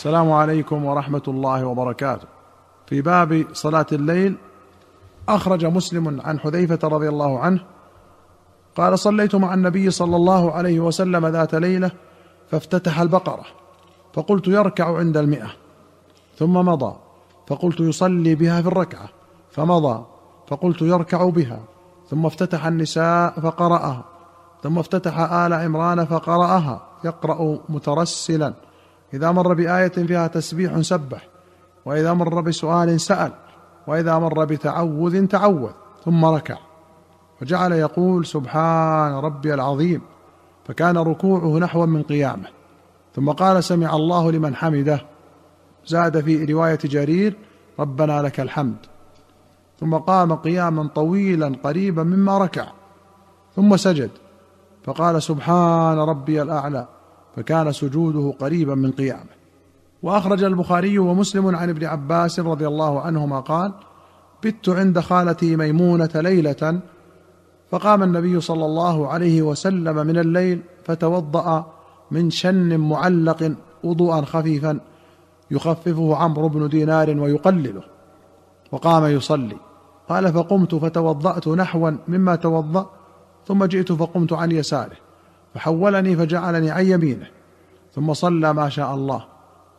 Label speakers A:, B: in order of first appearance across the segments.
A: السلام عليكم ورحمة الله وبركاته. في باب صلاة الليل أخرج مسلم عن حذيفة رضي الله عنه قال صليت مع النبي صلى الله عليه وسلم ذات ليلة فافتتح البقرة فقلت يركع عند المئة ثم مضى فقلت يصلي بها في الركعة فمضى فقلت يركع بها ثم افتتح النساء فقرأها ثم افتتح آل عمران فقرأها يقرأ مترسلا. إذا مر بآية فيها تسبيح سبح وإذا مر بسؤال سأل وإذا مر بتعوذ تعوذ ثم ركع. وجعل يقول سبحان ربي العظيم فكان ركوعه نحوا من قيامة. ثم قال سمع الله لمن حمده. زاد في رواية جرير ربنا لك الحمد. ثم قام قياما طويلا قريبا مما ركع. ثم سجد فقال سبحان ربي الأعلى. فكان سجوده قريبا من قيامه. وأخرج البخاري ومسلم عن ابن عباس رضي الله عنهما قال بت عند خالتي ميمونة ليلة فقام النبي صلى الله عليه وسلم من الليل فتوضأ من شن معلق وضوءا خفيفا يخففه عمرو بن دينار ويقلله. وقام يصلي. قال فقمت فتوضأت نحوا مما توضأ ثم جئت فقمت عن يساره. فحولني فجعلني عن يمينه ثم صلى ما شاء الله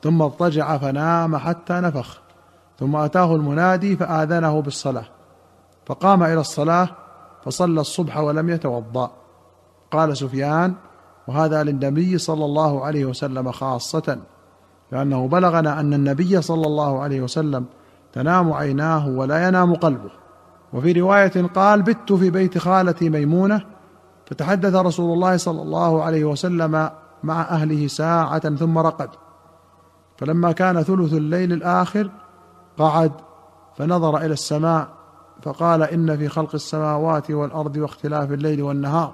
A: ثم اضطجع فنام حتى نفخ ثم أتاه المنادي فآذنه بالصلاة فقام إلى الصلاة فصلى الصبح ولم يتوضأ. قال سفيان وهذا للنبي صلى الله عليه وسلم خاصة لأنه بلغنا أن النبي صلى الله عليه وسلم تنام عيناه ولا ينام قلبه. وفي رواية قال بت في بيت خالتي ميمونة فتحدث رسول الله صلى الله عليه وسلم مع أهله ساعة ثم رقد. فلما كان ثلث الليل الآخر قعد فنظر إلى السماء فقال إن في خلق السماوات والأرض واختلاف الليل والنهار.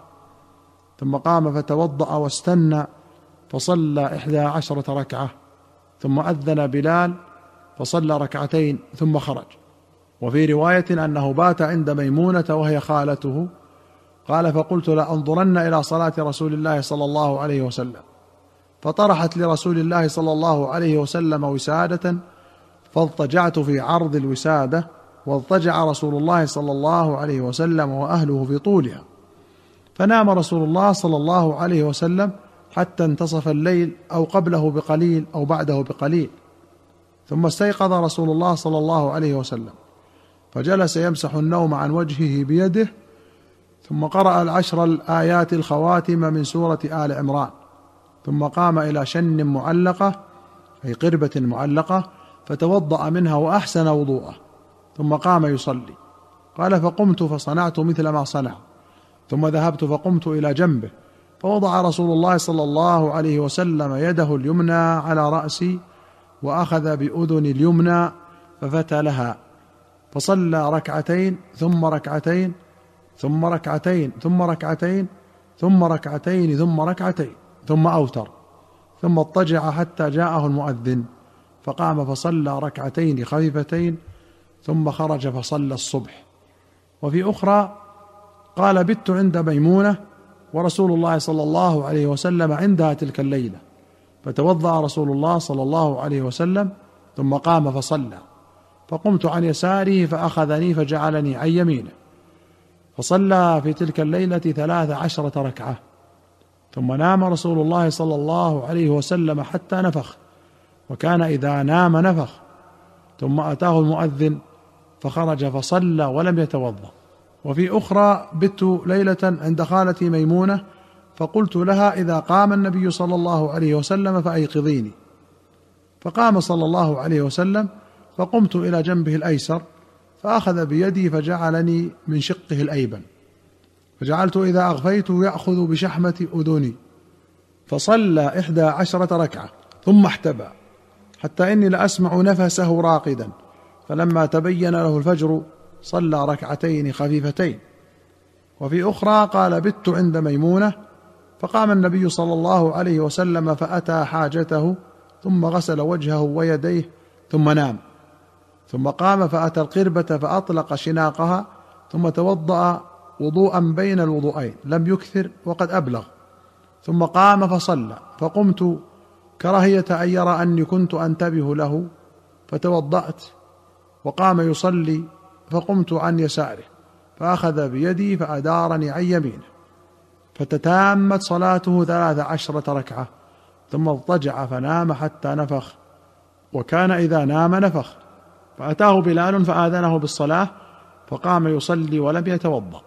A: ثم قام فتوضأ واستنى فصلى إحدى عشرة ركعة. ثم أذن بلال فصلى ركعتين ثم خرج. وفي رواية أنه بات عند ميمونة وهي خالته قال فقلت لأنظرن إلى صلاة رسول الله صلى الله عليه وسلم. فطرحت لرسول الله صلى الله عليه وسلم وسادة فاضطجعت في عرض الوسادة واضطجع رسول الله صلى الله عليه وسلم وأهله في طولها. فنام رسول الله صلى الله عليه وسلم حتى انتصف الليل أو قبله بقليل أو بعده بقليل. ثم استيقظ رسول الله صلى الله عليه وسلم. فجلس يمسح النوم عن وجهه بيده ثم قرأ العشر الآيات الخواتم من سورة آل عمران. ثم قام إلى شن معلقة أي قربة معلقة فتوضأ منها وأحسن وضوءه ثم قام يصلي. قال فقمت فصنعت مثل ما صنع ثم ذهبت فقمت إلى جنبه فوضع رسول الله صلى الله عليه وسلم يده اليمنى على رأسي وأخذ بأذني اليمنى ففتلها فصلى ركعتين ثم ركعتين ثم ركعتين ثم ركعتين ثم ركعتين ثم ركعتين ثم أوتر ثم اضطجع حتى جاءه المؤذن فقام فصلى ركعتين خفيفتين ثم خرج فصلى الصبح. وفي أخرى قال بت عند ميمونة ورسول الله صلى الله عليه وسلم عندها تلك الليلة. فتوضأ رسول الله صلى الله عليه وسلم ثم قام فصلى. فقمت عن يساره فأخذني فجعلني عن يمينه. فصلى في تلك الليلة ثلاث عشرة ركعة. ثم نام رسول الله صلى الله عليه وسلم حتى نفخ وكان إذا نام نفخ. ثم أتاه المؤذن فخرج فصلى ولم يتوضأ. وفي أخرى بت ليلة عند خالتي ميمونة فقلت لها إذا قام النبي صلى الله عليه وسلم فأيقظيني. فقام صلى الله عليه وسلم فقمت إلى جنبه الأيسر فأخذ بيدي فجعلني من شقه الايمن فجعلت إذا أغفيت يأخذ بشحمة أذني. فصلى إحدى عشرة ركعة ثم احتبى حتى إني لأسمع نفسه راقدا. فلما تبين له الفجر صلى ركعتين خفيفتين. وفي أخرى قال بت عند ميمونة. فقام النبي صلى الله عليه وسلم فأتى حاجته ثم غسل وجهه ويديه ثم نام. ثم قام فأتى القربة فأطلق شناقها ثم توضأ وضوءا بين الوضوءين لم يكثر وقد أبلغ. ثم قام فصلى فقمت كراهيه أن يرى أني كنت أنتبه له فتوضأت وقام يصلي فقمت عن يساره فأخذ بيدي فأدارني عن يمينه. فتتامت صلاته ثلاث عشرة ركعة ثم اضطجع فنام حتى نفخ وكان إذا نام نفخ. فأتاه بلال فآذنه بالصلاة فقام يصلي ولم يتوضأ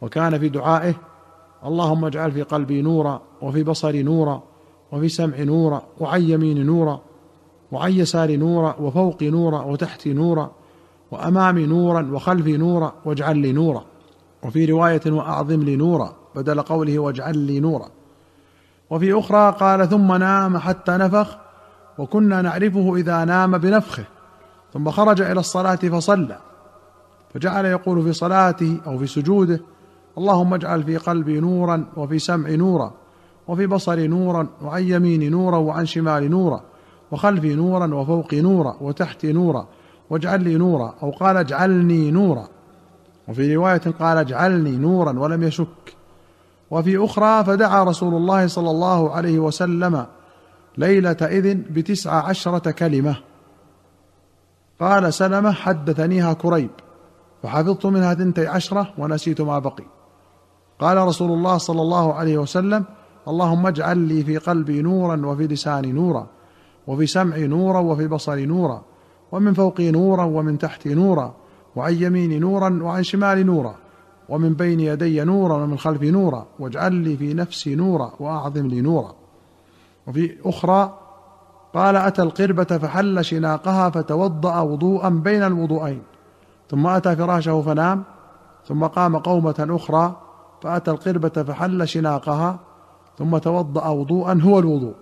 A: وكان في دعائه اللهم اجعل في قلبي نورا وفي بصري نورا وفي سمعي نورا وعن يميني نورا وعن يساري نورا وفوقي نورا وتحتي نورا وأمامي نورا وخلفي نورا واجعل لي نورا وفي رواية وأعظم لي نورا بدل قوله واجعل لي نورا وفي أخرى قال ثم نام حتى نفخ وكنا نعرفه إذا نام بنفخه ثم خرج إلى الصلاة فصلى. فجعل يقول في صلاته أو في سجوده اللهم اجعل في قلبي نورا وفي سمعي نورا وفي بصري نورا وعن يميني نورا وعن شمالي نورا وخلفي نورا وفوقي نورا وتحتي نورا واجعل لي نورا أو قال اجعلني نورا. وفي رواية قال اجعلني نورا ولم يشك. وفي أخرى فدعا رسول الله صلى الله عليه وسلم ليلة إذن بتسع عشرة كلمة. قال سلمة حدثنيها كريب فحفظت منها ثنتي عشرة ونسيت ما بقي. قال رسول الله صلى الله عليه وسلم اللهم اجعل لي في قلبي نورا وفي لساني نورا وفي سمعي نورا وفي بصري نورا ومن فوقي نورا ومن تحتي نورا وعن يميني نورا وعن شمالي نورا ومن بين يدي نورا ومن خلفي نورا واجعل لي في نفسي نورا وأعظم لي نورا. وفي أخرى قال أتى القربة فحل شناقها فتوضأ وضوءا بين الوضوءين. ثم أتى فراشه فنام. ثم قام قومة أخرى فأتى القربة فحل شناقها ثم توضأ وضوءا هو الوضوء.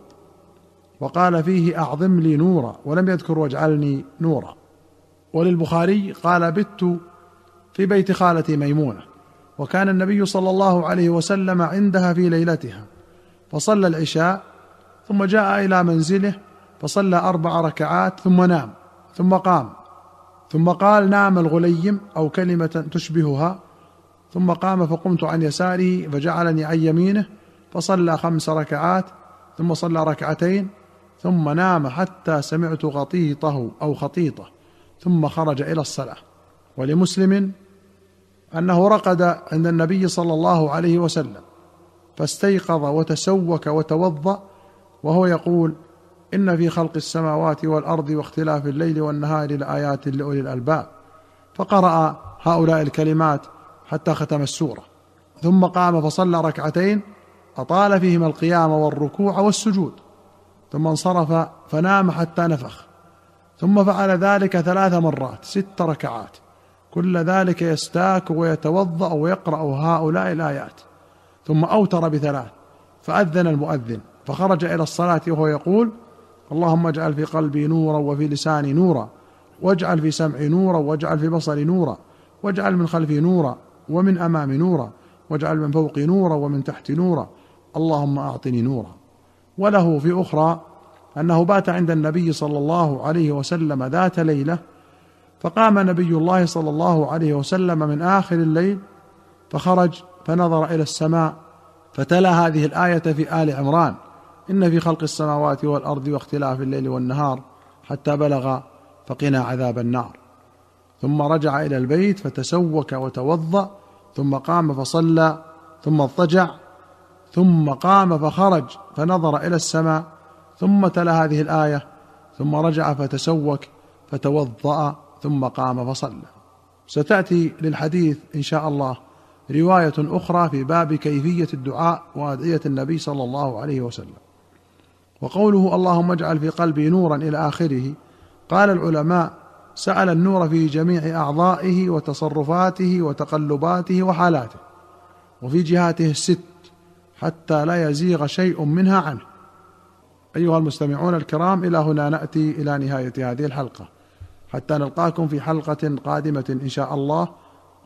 A: وقال فيه أعظم لي نورا ولم يذكر واجعلني نورا. وللبخاري قال بت في بيت خالتي ميمونة. وكان النبي صلى الله عليه وسلم عندها في ليلتها. فصلى العشاء ثم جاء إلى منزله فصلى أربع ركعات ثم نام ثم قام ثم قال نام الغليم أو كلمة تشبهها ثم قام فقمت عن يساره فجعلني عن يمينه فصلى خمس ركعات ثم صلى ركعتين ثم نام حتى سمعت غطيطه أو خطيطة ثم خرج إلى الصلاة. ولمسلم أنه رقد عند النبي صلى الله عليه وسلم فاستيقظ وتسوك وتوضأ وهو يقول إن في خلق السماوات والأرض واختلاف الليل والنهار لآيات لأولي الألباب. فقرأ هؤلاء الكلمات حتى ختم السورة. ثم قام فصلى ركعتين أطال فيهما القيام والركوع والسجود. ثم انصرف فنام حتى نفخ. ثم فعل ذلك ثلاث مرات ست ركعات. كل ذلك يستاك ويتوضأ ويقرأ هؤلاء الآيات. ثم أوتر بثلاث فأذن المؤذن فخرج إلى الصلاة وهو يقول اللهم اجعل في قلبي نورا وفي لساني نورا واجعل في سمعي نورا واجعل في بصري نورا واجعل من خلفي نورا ومن أمامي نورا واجعل من فوقي نورا ومن تحتي نورا. اللهم أعطني نورا. وله في أخرى أنه بات عند النبي صلى الله عليه وسلم ذات ليلة فقام نبي الله صلى الله عليه وسلم من آخر الليل فخرج فنظر إلى السماء فتلا هذه الآية في آل عمران. إن في خلق السماوات والأرض واختلاف الليل والنهار حتى بلغ فقنا عذاب النار. ثم رجع إلى البيت فتسوك وتوضأ ثم قام فصلى ثم اضطجع ثم قام فخرج فنظر إلى السماء ثم تلا هذه الآية ثم رجع فتسوك فتوضأ ثم قام فصلى. ستأتي للحديث إن شاء الله رواية أخرى في باب كيفية الدعاء وأدعية النبي صلى الله عليه وسلم. وقوله اللهم اجعل في قلبي نورا إلى آخره قال العلماء سأل النور في جميع أعضائه وتصرفاته وتقلباته وحالاته وفي جهاته الست حتى لا يزيغ شيء منها عنه. أيها المستمعون الكرام إلى هنا نأتي إلى نهاية هذه الحلقة. حتى نلقاكم في حلقة قادمة إن شاء الله.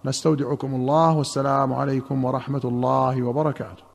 A: نستودعكم الله والسلام عليكم ورحمة الله وبركاته.